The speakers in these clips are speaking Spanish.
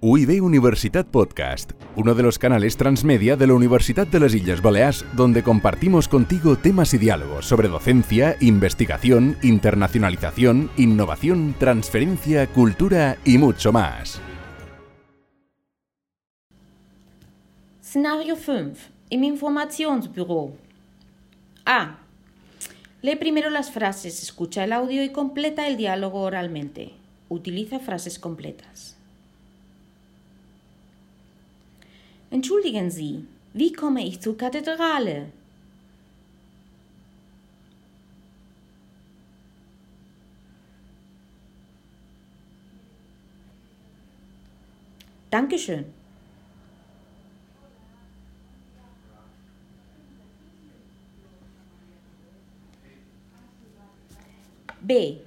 UIB Universitat Podcast, uno de los canales transmedia de la Universidad de las Islas Baleares, donde compartimos contigo temas y diálogos sobre docencia, investigación, internacionalización, innovación, transferencia, cultura y mucho más. Scenario 5. Im Informationsbüro. A. Lee primero las frases, escucha el audio y completa el diálogo oralmente. Utiliza frases completas. Entschuldigen Sie, wie komme ich zur Kathedrale? Dankeschön. B.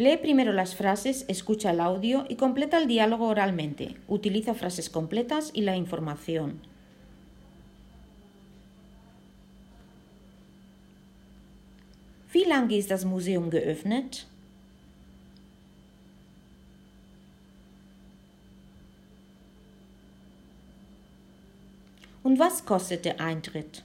Lee primero las frases, escucha el audio y completa el diálogo oralmente. Utiliza frases completas y la información. Wie lange ist das Museum geöffnet? Und was kostet der Eintritt?